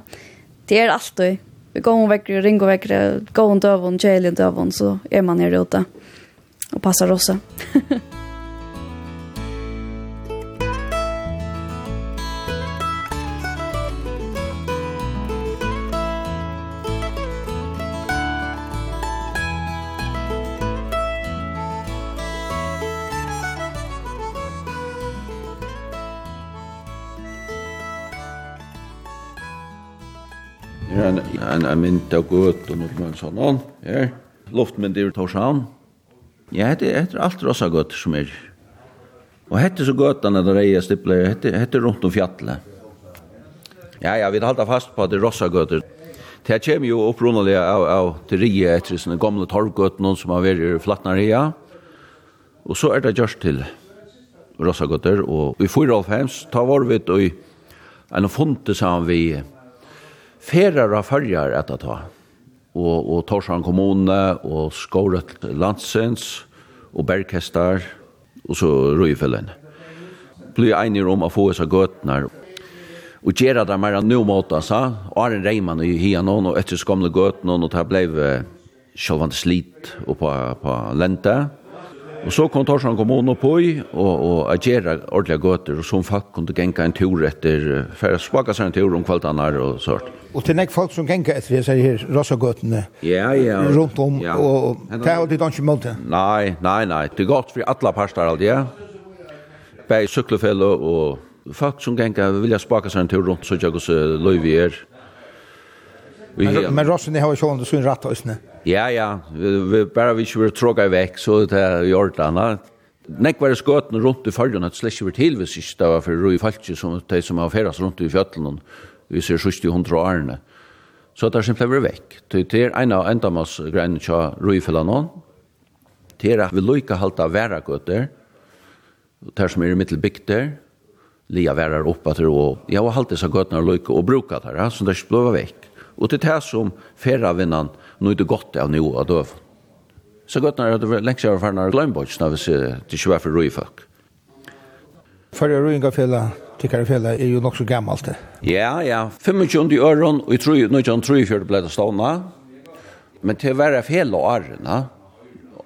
Det är alltid vi går och väcker och väcker gå och dövon, challenge dövon så är man här ute och passar oss. en, en mynd av gøt og noe med sånn on. Her. Luftmynd i Torshavn. Ja, det er alt rosa gøt som er. Og hette så gøtene der reie stipler, hette, hette rundt om fjallet. Ja, ja, vi halda fast på at det er rosa gøt. Det kommer jo opprunnelig av, av til rie etter sånne gamle torvgøt, noen som har vært i Flatnaria. Og så er det gjørst til rosa gøtter. Og i 4.5, tar var vi og en funte sammen vi ferar av följar etter ta. og, og Torsan kommune og Skåret landsens og Berghestar, og så Røyfellen. Blir enig om å få oss gøtene, og gjøre det mer enn noe måte, sa. Arne Reimann och Hianon og etter skamla gøtene, og det ble självande slit på, på lente. Og så kom Torsland kommune på i, og, og agera ordentlige gøter, og som folk kunne genka en tur etter, for spaka seg en tur om kvaltene her og sånt. Og til nek folk som genka etter disse her rassagøtene ja, ja, rundt om, ja. og det er alltid ikke målte. Nei, nei, nei, det er godt for alle parster alt, ja. Bei syklefelle og folk som genka vilja spaka seg en tur rundt, så ikke hos løyvier. Men, men rassene har jo ikke om det så Ja, ja, vi, vi bare vi ikke vil tråka vekk, så det er i orden. Nek var det skøtene rundt i følgene, at slett ikke var til hvis ikke det var for roi falske som de som har ferdes rundt i fjøtlen, vi ser sørste i hundra årene. Så det er simpelthen vært vekk. Det er en av endamas greiene til roi nå. det er at vi lykker halte av være gøter, det som er i mittelbygter, lia værar oppa til og ja, og halte seg gøtene og lykker og bruka der, så det er ikke blå vekk. Og det er det som ferravinnan nu er det godt av nu av døv. Så gott när det var länge sedan för när glömbotch när vi ser till sjö för rojfack. Förra rojngafälla tycker fälla er jo nok så gammalt det. Ja, ja, 25 i øren, og jeg tror ju nu kan tror ju för det blev stanna. Men det var fel och arna.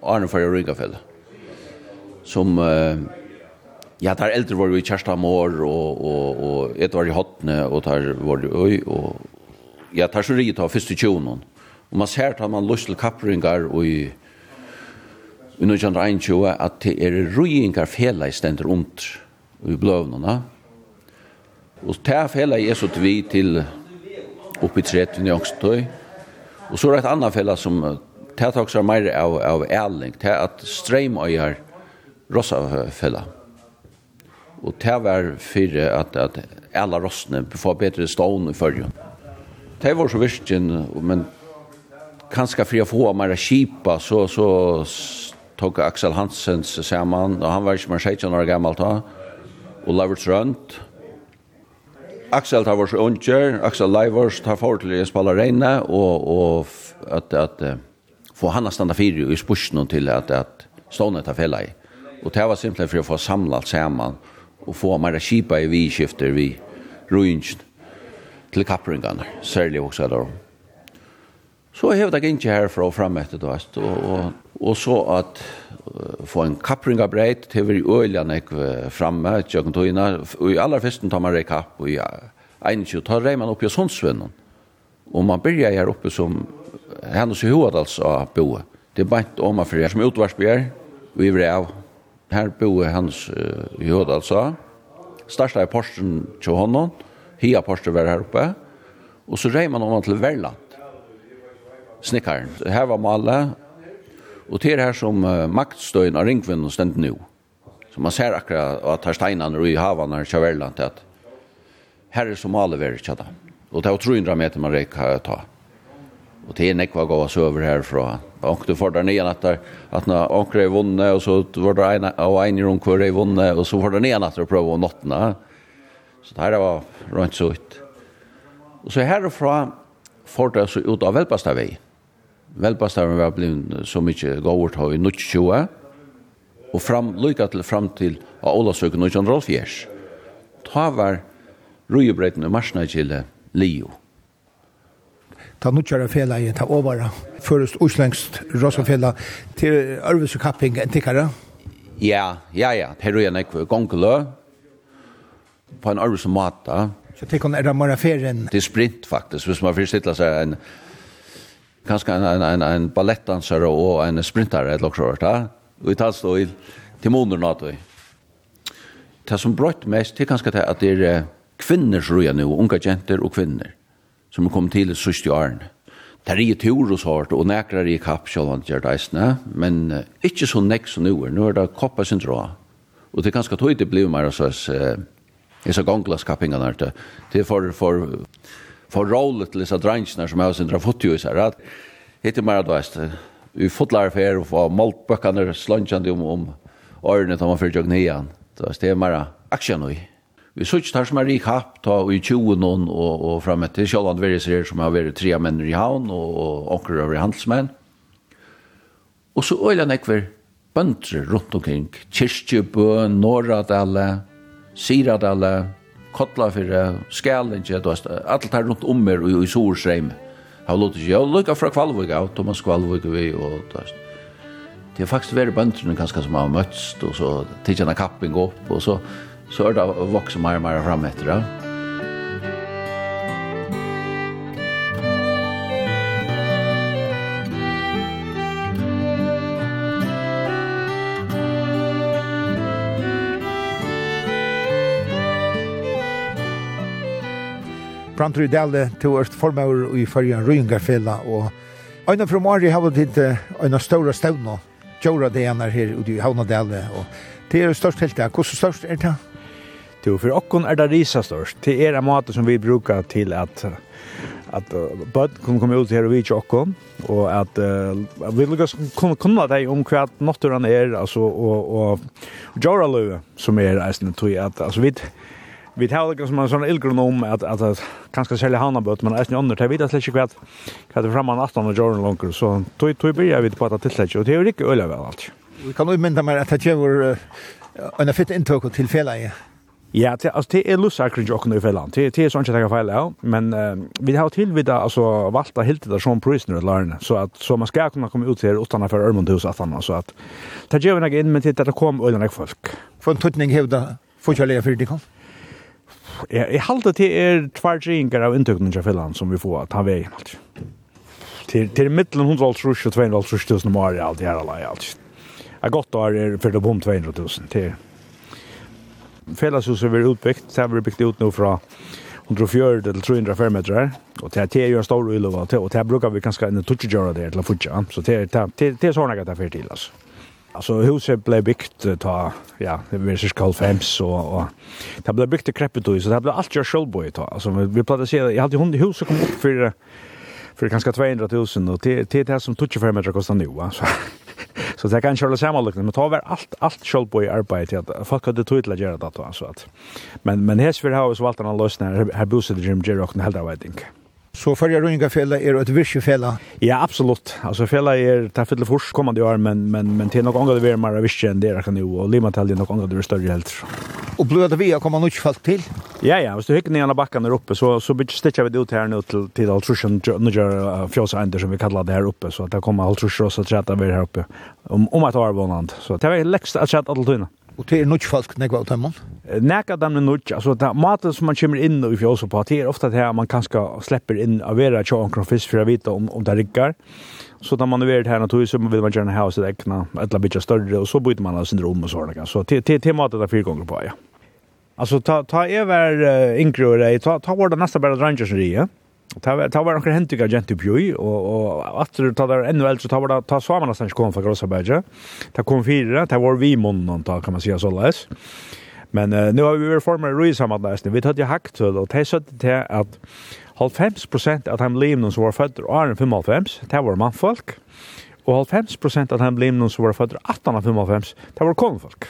Arna förra rojngafälla. Som uh, Ja, der eldre var vi i Kjerstamår, og, og, og et var i Hotne og der var det Øy, og ja, der så riget har første tjonen. Og man ser at man lyst til kappringar og i i 1921 at det er rujingar fela i stendur rundt i bløvnene. Og det fela er så til vi til oppi 30 i Ångstøy. Og så er det et annet fela som det tar også mer av, av ærling, det er at streimøyar rossa fela. Og det var fyrir at, at alla rossene får bedre stående i førjen. Det var så virkelig, men kanskje för å få mer skipa så så tog Axel Hansens så og han var ju mer 16 år gammal då. Och Lovers runt. Axel tar varit unger, Axel Livers har for til å spela regna och och att att få han att stanna fyra i spursen till att att stående ta fälla i. Och det var simpelt för å få samlat samman och få mer skipa i vi skifter vi ruins till særlig også också där. Så har det ikke herfra og frem etter det, og, og, og så at uh, få en kappring av breit, det var i øyene jeg fremme, tjøkken togene, og i aller festen tar man rei kapp, og i 21 tar rei man opp i Sondsvennen, og man byrjar her oppe som hennes i Hovadals av boet. Det er bare om man fyrir som utvarsbjer, vi i vrev. Her boe hennes uh, i Hovadals av, starta i posten til honom, hia porsen var her oppe, og så rei man om han til Verland, snickaren. Här var malet, og til här som uh, maktstöjen av ringvinnen og stendt. Så man ser akkurat att här steinene og i havene her kjøverland til att här är som Malle vært tjata. Och det är 300 meter man räcker att ta. Och det är nekva gav oss över här från. Och du får där nye att att när når anker er vunnet, så var det en av en rundt hvor är vunnet, Och så får der nye att der prøver att nottna. Så det här var runt så ut. Och så härifrån får det så ut av Velbastavei velbastavn var blivit så mycket gåvort har i 1920 og fram, lykka til fram til av Olasøken 1904. Ta var rujebreiten og til lio. Ta nu kjører fela i ta ovara. Først Oslengs Rosafela til Ørvis og Kapping en tikkara? Ja, ja, ja. Peru er nekve gongelø på en Ørvis og mata. Så tikkon er det mara ferien? Det er sprint faktisk, hvis man fyrst sittler seg en kanskje en, en, en, en ballettdanser og en sprinter eller hørt, ja. Og i stå i til måneder nå. Det som brøtt mest, det er kanskje at det er kvinner som røyer nå, unge jenter og kvinner, som er kommet til i sørste årene. Det er i tur og sånt, og nekker i kapp selv om det gjør det men ikke så nek som nå er. Nå er det koppesyndrom. Og det er ganske tøyt det blir mer sånn, jeg så gonglaskappingene her. Det er for, for for rollet til disse drangene som er sin drafutt i seg, at hittil mer at veist, vi fotlar fer og få maltbøkkene slantjande om, om årene til man fyrt og gnian. Det er mer aksjon i. Vi suttet tar som er rik happ, ta og i 20 noen og, og fram etter Kjolland Veriser som har vært tre menn i havn og, og onker over handelsmenn. Og så øyla nekver bøntre rundt omkring, Kirstjøbø, Norradale, Siradale, kottla fyrir skælingi, du veist, allt her rundt om mer og i Sorsreim. Har låtit ikke, jeg lukka fra Kvalvik av, Thomas Kvalvik og vi, og du. Det er faktisk vært bøntrene ganske som har møtst, og så tidsjana kapping opp, og så, så er det vokser mer og mer frem etter det. Ja. Brantur i Dalle, to Ørst Formaur i Førjan Røyngarfela, og Øyna fra Mari har vært Øyna Ståra Stavna, Tjóra Deanar her ute i Havna Dalle, og det er størst helt det. Hvordan størst er det? Jo, for okkon er det risa størst. Det er en måte som vi brukar til at at bøtt kunne komme ut her og vite okkom, og at uh, vi lukkast kunne kunne deg om hva naturen er, altså, og, og, og, og som er eisen, tog at, altså, vi, vi tar det som en sån illgronom att at, at, kanske sälja hanna bort men är inte det vet att släcka kvätt hva det er fremme av afton og Jordan Lonker så tog tog börja vid på at det släcka og det er jo ikke öle vel alt. Vi kan jo mynda meg at det gjør en fitt intog till fela i. Ja, det altså, det er lussa kring jocken i fällan. Det det är sånt jag feil, ja, men uh, vi har till altså, valgt valta helt det som prisoner lærne, så at, så man skal kunne komme ut her utan for Ørmund hos han så at att ta gärna inn, men til det kom ölen folk. For en tøtning får jag leva för kom jeg, jeg halte til er tvær av inntøkningen til Finland som vi får ta veien alt. Til, til middelen 150 og 250 tusen om året alt i her alai alt. Jeg godt år er for opp om 200 tusen til Felleshuset er utbyggt, det blir byggt ut nå fra 140 til 305 meter, og det er jo en stor ulova, og det bruker vi ganske en 20 der til å futja, så det er sånn at det er fyrt til, altså. Alltså huset blev byggt ta ja, det var så 95 så och det blev byggt i då så det blev allt jag självboy ta. Alltså vi, vi pratade se jag hade hund i huset kom upp för för kanske 200 000 och till till det som 25 meter kostar nu va så så det kan köra samma lucka men ta väl allt allt självboy arbete att folk hade tog till att göra det då alltså att men men här för har så valt en lösning här bosätter Jim Jerrock och hela vad jag. Så följer fälla är ett fälla. Ja, absolut. Alltså fella är det fyller först kommande år, men, men, men till något annat det är mer visst än det kan ju Och Limatal är något annat det är större helt. Och blöda vi har kommit nog falt till? Ja, ja. Om du hickar ner backen där uppe så, så sticker vi det ut här nu till, till Altruschen Nudger ända som vi kallar det här uppe. Så att det kommer Altruschen och så trätar vi här uppe. Om, om att vara vånand. Så det är läxt att chatta alla tyna. Og det er nudge folk, nekva av tømmen? Nekka dem er nudge, altså det maten som man kommer inn i fjøset på, det er ofte det her man kanskje slipper inn av vera tja omkron fisk for å vite om, om det riggar. Så da man er her naturlig, så vil man gjerne ha sitt ekna, et eller annet større, og så byter man av sin rom og sånne. Så det er maten det er fire ganger på, ja. Altså, ta, ta er vær uh, yngre og rei, ta, ta var det nesten bare dranger som rie, ja? Ta var ta var onkel Hentika gent og och och efter ta där ännu äldre så ta var det ta samerna sen kom för Grossberge. Ta kom fyra, ta var vi månaden ta kan man säga så läs. Men uh, nu har vi varit former Ruiz samma där. Vi hade hackt och det så det att 50% av de levna som var födda er 55, det var manfolk. Och 50% av de levna som var födda 55. det var konfolk.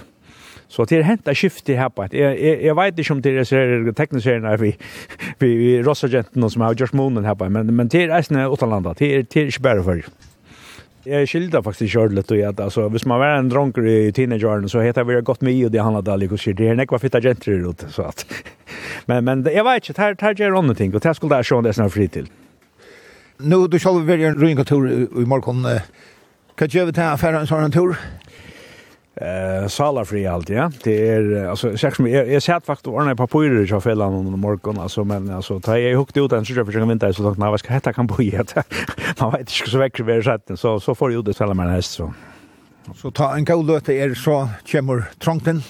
Så det er hentet skiftet her på et. Jeg, jeg, jeg vet ikke om det er ser tekniseriene vi, vi, vi rossagenten som har gjort månen her på men, men det er eisende utenlandet. Det er, det er ikke bare for. Jeg skilder faktisk ikke litt, og at altså, hvis man var en dronker i teenageåren så heter vi godt mye og det handler da liksom, det er nekva fitta gentry i rot så at men, men jeg vet ikke, her, her gjør andre ting og det skulle jeg se om det er snart fri til Nu du skal vi en ryngatur i morgen. Hva gjør vi til å fære en sånn tur? eh salafri allt ja. Det är alltså sex med jag sett faktiskt ordna på par pojrar i kaffellan under morgon alltså men alltså ta jag hukt ut den så jag försöker vänta så långt när vad ska heta kan bo i man vet inte så väcker vi sätten så så får ju det sälja med häst så. Så ta en god löte är så kommer trångten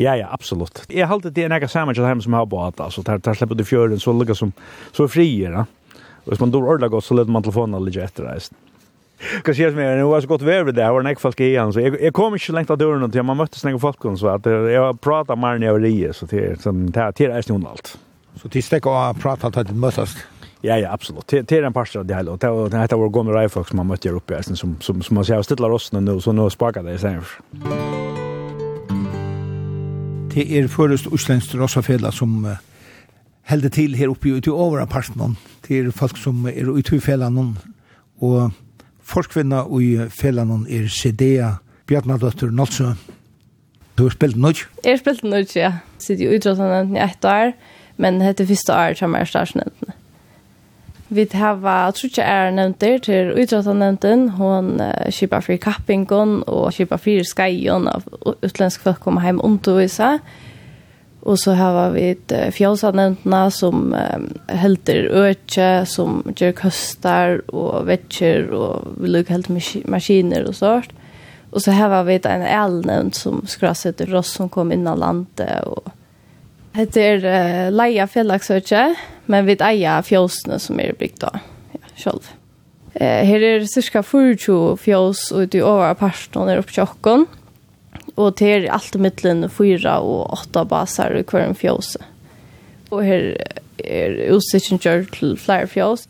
Ja, ja, absolut. Jag har alltid det när jag sammanhang hem som har båt alltså där där släpper du fjörden så lugga som så frier, va. Och hvis man då ordlar gott så lägger man telefonen lite efter det. Kan ses mer, det var så gott väder där, var näck folk igen så jag, jag kom inte långt av dörren till man mötte några folk så att jag pratade mer när jag var så det som det till är snön allt. Så tills det går prata att det mötas. Ja ja, absolut. Det det är en pastor det hela. Det heter vår gamla Rifle som man mötte uppe här som som som man ser stilla rossen nu så nu sparkar det sen. Det är förrest Usländs Rosafella som helder til her oppe i utover parten. Det er folk som er utover fjellan og Forskvinna i felanon er Sidea Bjarnadottur Nolsø. Du har spilt nødt? Jeg har spilt nødt, ja. Sitt i utrådene i ett år, men det er første år som er starsnevntene. Vi har trutja er nevnter til utrådene Hun uh, kipper for kappingen og kipper for skajene av utländsk folk kommer hjem undervisa. Og Och så här var vi ett fjällsanämnderna som um, helter øke, som gjør køster och vätcher och vil lukke helt maskiner och sånt. Och så här vi en elnevnt som skrasset ross som kom innan landet och Det är uh, leia fjellagsøkje, men vi eier fjøsene som er bygd av ja, selv. Eh, her er cirka 40 fjøs ute i overparten er oppe tjokken. åkken. Og det er alt mittlen fyra og åtta basar i hver fjås. Og her er utsikken gjør til flere fjås.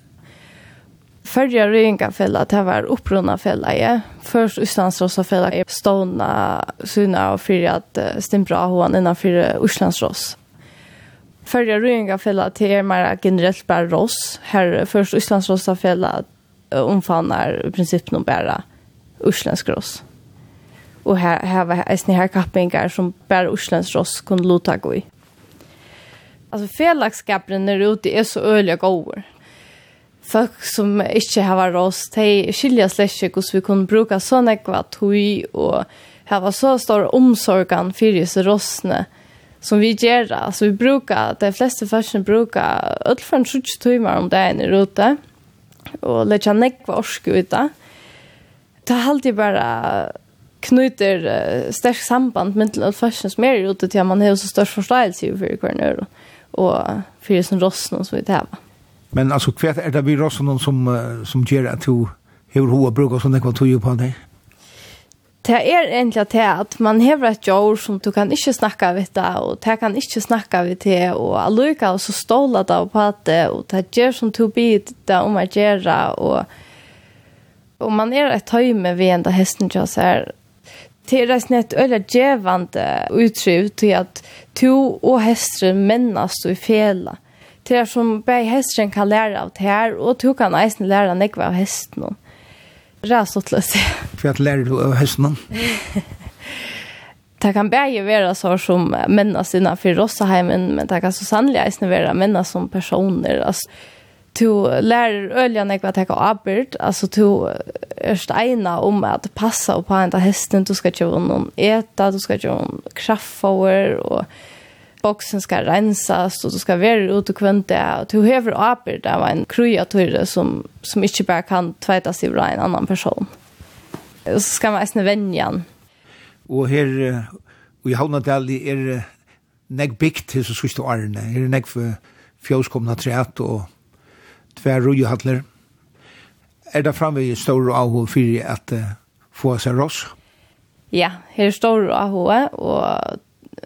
Førre røyngafella, det var opprunna fella, ja. Først Østlandsrossa fella er stående syna og fyrir at stimpra hoan innanfyr Østlandsross. Førre røyngafella, det er mer generelt bare ross. Her først Østlandsrossa fella omfannar i prinsippen om bare Østlandsross og her, här var eisne her kappingar som bare Oslands Ross kunne luta gå i. Altså felagskaperen er ute er så øyelig gåver. Folk som ikke har rås, de skiljer slett ikke hvordan vi kunne bruke så nekva tøy og var så stor omsorgen for disse rossene som vi gjør. Altså vi bruker, de fleste førsten bruker ødelfren 20 timer om dagen i rute og lett nekva orske ut da. Det er alltid bare knyter uh, sterk samband med til fashion som er ute til at man har så størst forståelse for hver nør og for sånn rossen og så vidare. Men alltså kvärt är det vi rossen som, som ger att du hur hoa som det kan tog på det? Det er egentlig til at man har et jord som du kan ikke snakke ved det, og det kan ikke snakke ved det, og alluka og så ståla det på det, og det gjør som du blir det om å gjøre, og, og man er et tøyme ved enda hesten til oss her, det er nesten et øyne djevende uttryck til att to och hästen männas och i fjellet. Det er som bare hästen kan lære av det her, och to kan eisen lära nekva av hästen. Räsotlös. För att lærer du av hesten? det kan bare vara så som männas innenfor Rossaheimen men det kan så sannelig eisen være männas som personer. Alltså du lär öljan när jag tar arbet alltså du är steina om att passa på ända hästen du ska köra någon äta du ska köra kraftfower och boxen ska rensas och du ska vara ute och där och du behöver arbet där var en kruja tur som som inte bara kan tvättas i en annan person. Och så ska man äsna vänjan. Och här och i Havnadal är det nek bikt til så sørste årene. Her er nek for fjøskomna træt og tver rujehattler. Er det framme i stor avhå for at uh, få seg ross? Ja, her er stor avhå, og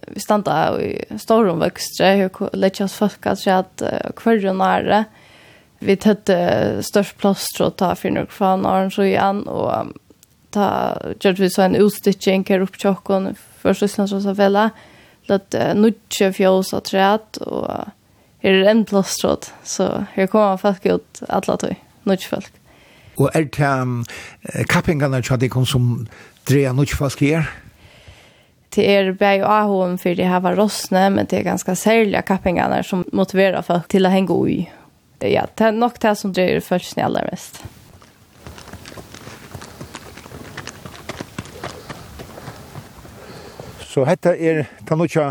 vi standa i storum vöxtre, hur lätt oss folk att säga att kvarren är det. Vi tätte störst plåst och ta för några fan och så igen och ta gjorde vi så en utstitching här upp tjockon för så sen så så väl att nutche fjås och träd och her er en plåstråd, så her kommer folk ut alle tog, nødt folk. Og er det um, kappingene til de kom som dreier nødt folk her? Det er bare avhånd for det her var rostene, men det er ganske særlige kappingene som motiverer folk til å henge ui. Ja, det er nok det som dreier følelsene aller mest. Så dette er Tanutja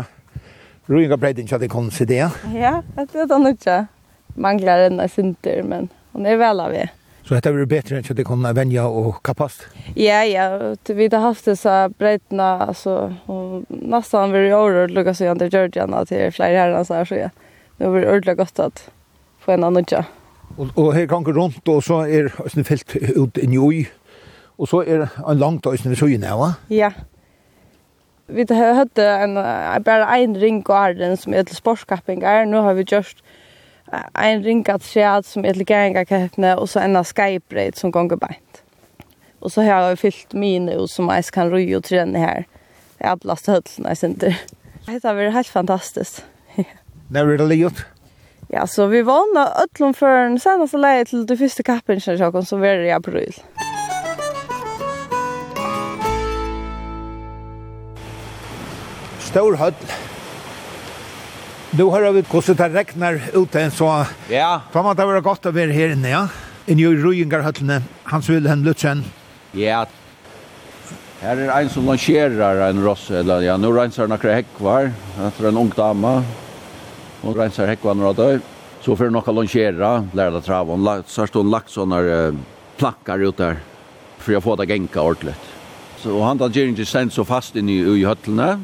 Ruinga bredding så det kom sig det. Ja, det vet han inte. Manglar en där synter men hon er vel av det. Så dette blir bedre enn att det kommer vänja og kapast. Ja, ja, vi har haft det så breddna alltså och nästan vi gör det lukar så under Georgiana til flere herrar så här så ja. Nu blir det ordentligt gott att få en annan tjej. Og, og her kan gå rundt, og så er det fält ut i Njoj. og så er är en långt ösnen så ju nära. Ja. Vi hadde en, bare en ring og arden som er til sportskappingar. Nå har vi gjort en ring at som er til gæringarkeppene, og så en av skybreit som gonger beint. Og så har jeg fyllt mine ut som jeg kan røy og trene her. Jeg har blast hødlene jeg synes Det har vært helt fantastisk. När er det? Ja, så vi vannet ødlom før den seneste leie til det første kappen, som vi er i april. Ja. stor høll. Nu har vi hvordan det regner ute, så ja. får man det være godt å være her inne, ja? Inne i Røyengarhøllene, Hans Wilhelm Lutzen. Ja, her er en som lanserer en ross, eller ja, nå renser han akkurat hekvar, etter en ung dame. Hun renser hekvar når hun døy. Så får hun noe lansere, lærer det trav. Hun har stått lagt sånne uh, plankar ut der, for å få det genka ordentligt. Så han tar gjerne ikke sendt så fast inn i, i høttene,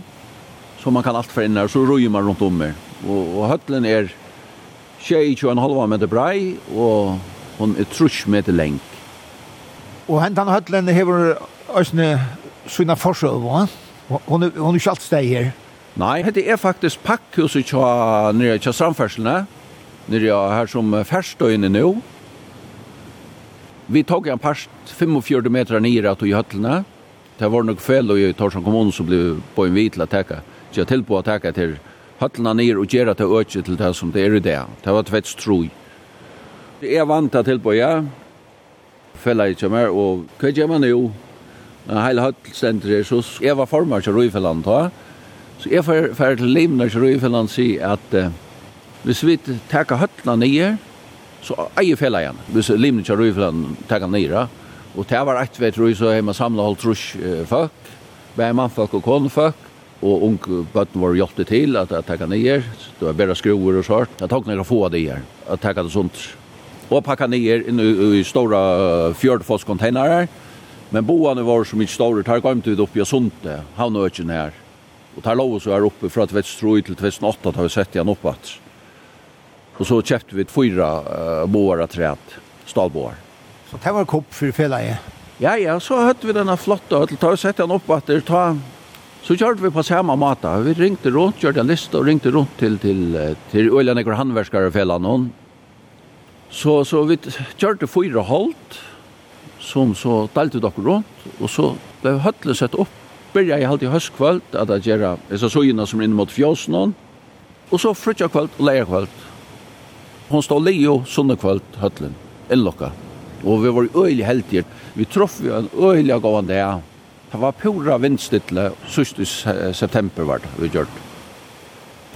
Så man kan allt för innan så rojer man runt om mer. Och, och höllen är 21,5 meter brei och hon är 3 meter läng. Och hentan höllen har ösne sina forsøv, va? Hon er, hon er ikke alt steg her. Nei, det er faktisk pakkhuset tja, nere tja samferselene, nere her som ferstøyene nå. Vi tog en parst 45 meter nere at i høttene. Det var nok fel og i Torsson kommun som ble på en hvitla teka gjøre tilbå å takke til høttene ned og gjøre til øke til det som det er i det. Det var tvett strøy. Det er vant til tilbå, ja. Fella ikke mer, og hva gjør man jo? Hele høtlstendere, så jeg var former til Røyfelland da. Så jeg får, får til livene til Røyfelland si at uh, hvis vi takker høttene ned, så eier fella igjen. Hvis livene til Røyfelland takker ned, ja. Og det var ett vet tror så har man samlet holdt håll trusch folk, bär mannfolk og och og ung bøtten var hjelpte til at jeg takket nye. Det var bare skruer og sånt. Jeg tok noen få av det her. Jeg takket det sånt. Og pakket nye inn i store fjordfosskontainere. Men boene var så mye store. Der kom vi opp i Sunde, havnøkken her. Og der lå så her oppe fra 2003 til 2008 har vi sett igjen oppe. at. Og så kjøpte vi fyra uh, boer av træet, stalboer. Så det var kopp for fjellet? Ja, ja, så hørte vi denne flotte, og til å sette igjen oppe at Ta Så kjørte vi på samme måte. Vi ringte rundt, kjørte en liste og ringte rundt til, til, til Øyland og Handverskere fellan noen. Så, så vi kjørte fyra holdt, som så delte dere rundt, og så ble høttelig sett opp. Byrja jeg alltid høstkvöld, at jeg gjør disse søgene som er inne mot fjøsen. Og så frutja kvöld og leia kvöld. Hun stod leie og sunne kvöld høttelen, innlokka. Og vi var øyelig heldige. Vi troff vi en øyelig gav en det Det var pura vindstille, sust i september var det vi gjort.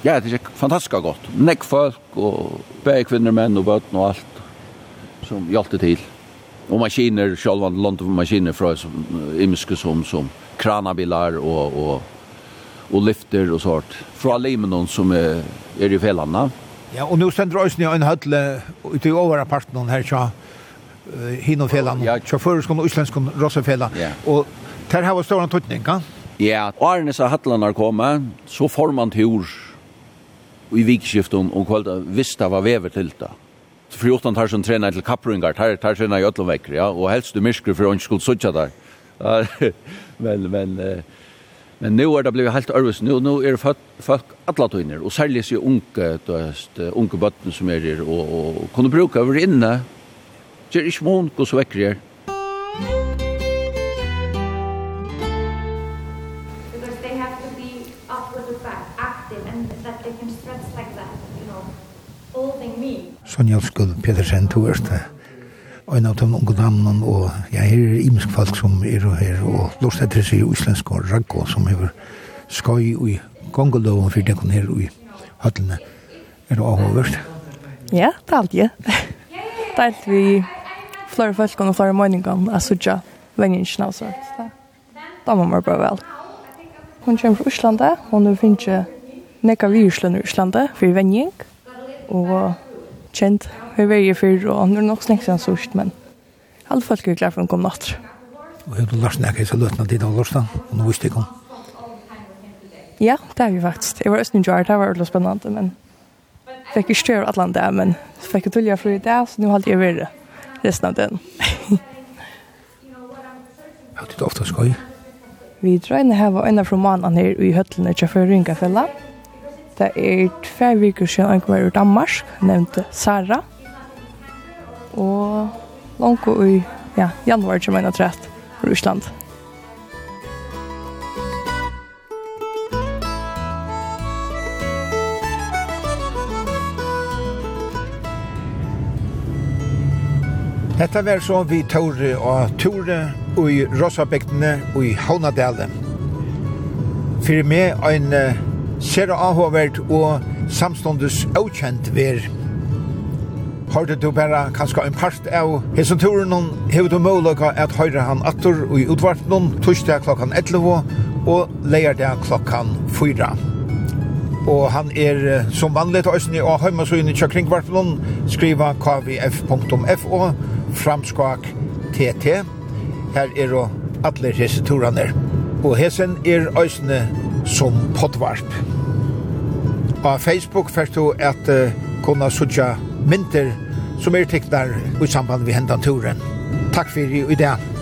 Ja, det gikk fantastisk godt. Nekk folk og bæg kvinner, menn og bøtten og alt som hjalp til. Og maskiner, sjálvan av maskiner fra som, imiske som, som kranabilar og, og, og lyfter og sånt. Fra Limenon som er, er i fellene. Ja, og nå sender oss i en høtle ute i overre parten her, tja, hinom fellene. Ja, tja, føreskånd og islenskånd, rossefellene. Ja. Og Det har var stora tøtning, ja? Ja, og årene så hattlanar koma, så får man tur i vikskiften og kvalta det var vever til det. For jotan tar som trener til kapprungar, tar, tar trener i ötlenvekker, ja, og helst du myskru for å ikke skulle sutja der. men, men, men nu er det blivit helt ærvis, nu, nu er folk, folk alla tøyner, og særlig sig unge, du døst, unge bøtten som er her, og, og, og kunne bruka over inne, det er ikke mån, gå så vekker her, Sonja Skuld Petersen tog erst en av de unge damene, og jeg er imensk folk som er og her, og lort etter seg i islensk og raggo, som er skoj i gongeloven for den her i høttene. Er det avhåverst? Ja, det er alltid. Det er alltid vi flere folk og flere meninger, jeg sørger vengen så Da må man bare vel. Hun kommer fra Øslandet, hun finner nekka vi i Øslandet, for vengen, og kjent. Vi var jo før, og nå er nok snakket sånn sørst, men alle folk er klar for å komme natt. Og jeg har lært i så løtene til av lørsten, og nå visste jeg om. Ja, det er vi faktisk. Jeg var østen i Jar, det var veldig spennende, men fikk ikke større alle andre, men så fikk jeg tullet fri i det, så nå holdt jeg videre resten av den. Har du det ofte skøy? Vi drar inn her var en av romanene her i høttene til Føringafella. Ja. Det er tve viker siden jeg var i Danmark, nevnte Sara. Og langt i ja, januar 2013 fra Russland. Hetta var så vi Tore og Tore og i Rossabygdene og i Havnadalen. Fyrir meg ein ser avhåvert og samståndes avkjent ver. Hørte du bare kanskje en part av hesen turen hevet du mulighet at høyre han atter og i utvartnen torsdag klokkan 11 og leierdag klokkan 4. Og han er som vanlig til Østene og Høymasøyene til Kringvartnen skriva kvf.fo framskak tt. Her er og atler hese turene. Og hesen er Østene som poddvarp. På Facebook får du at uh, kunna sutja mynter som er teknar i samband med hendan turen. Takk fyrir i dag.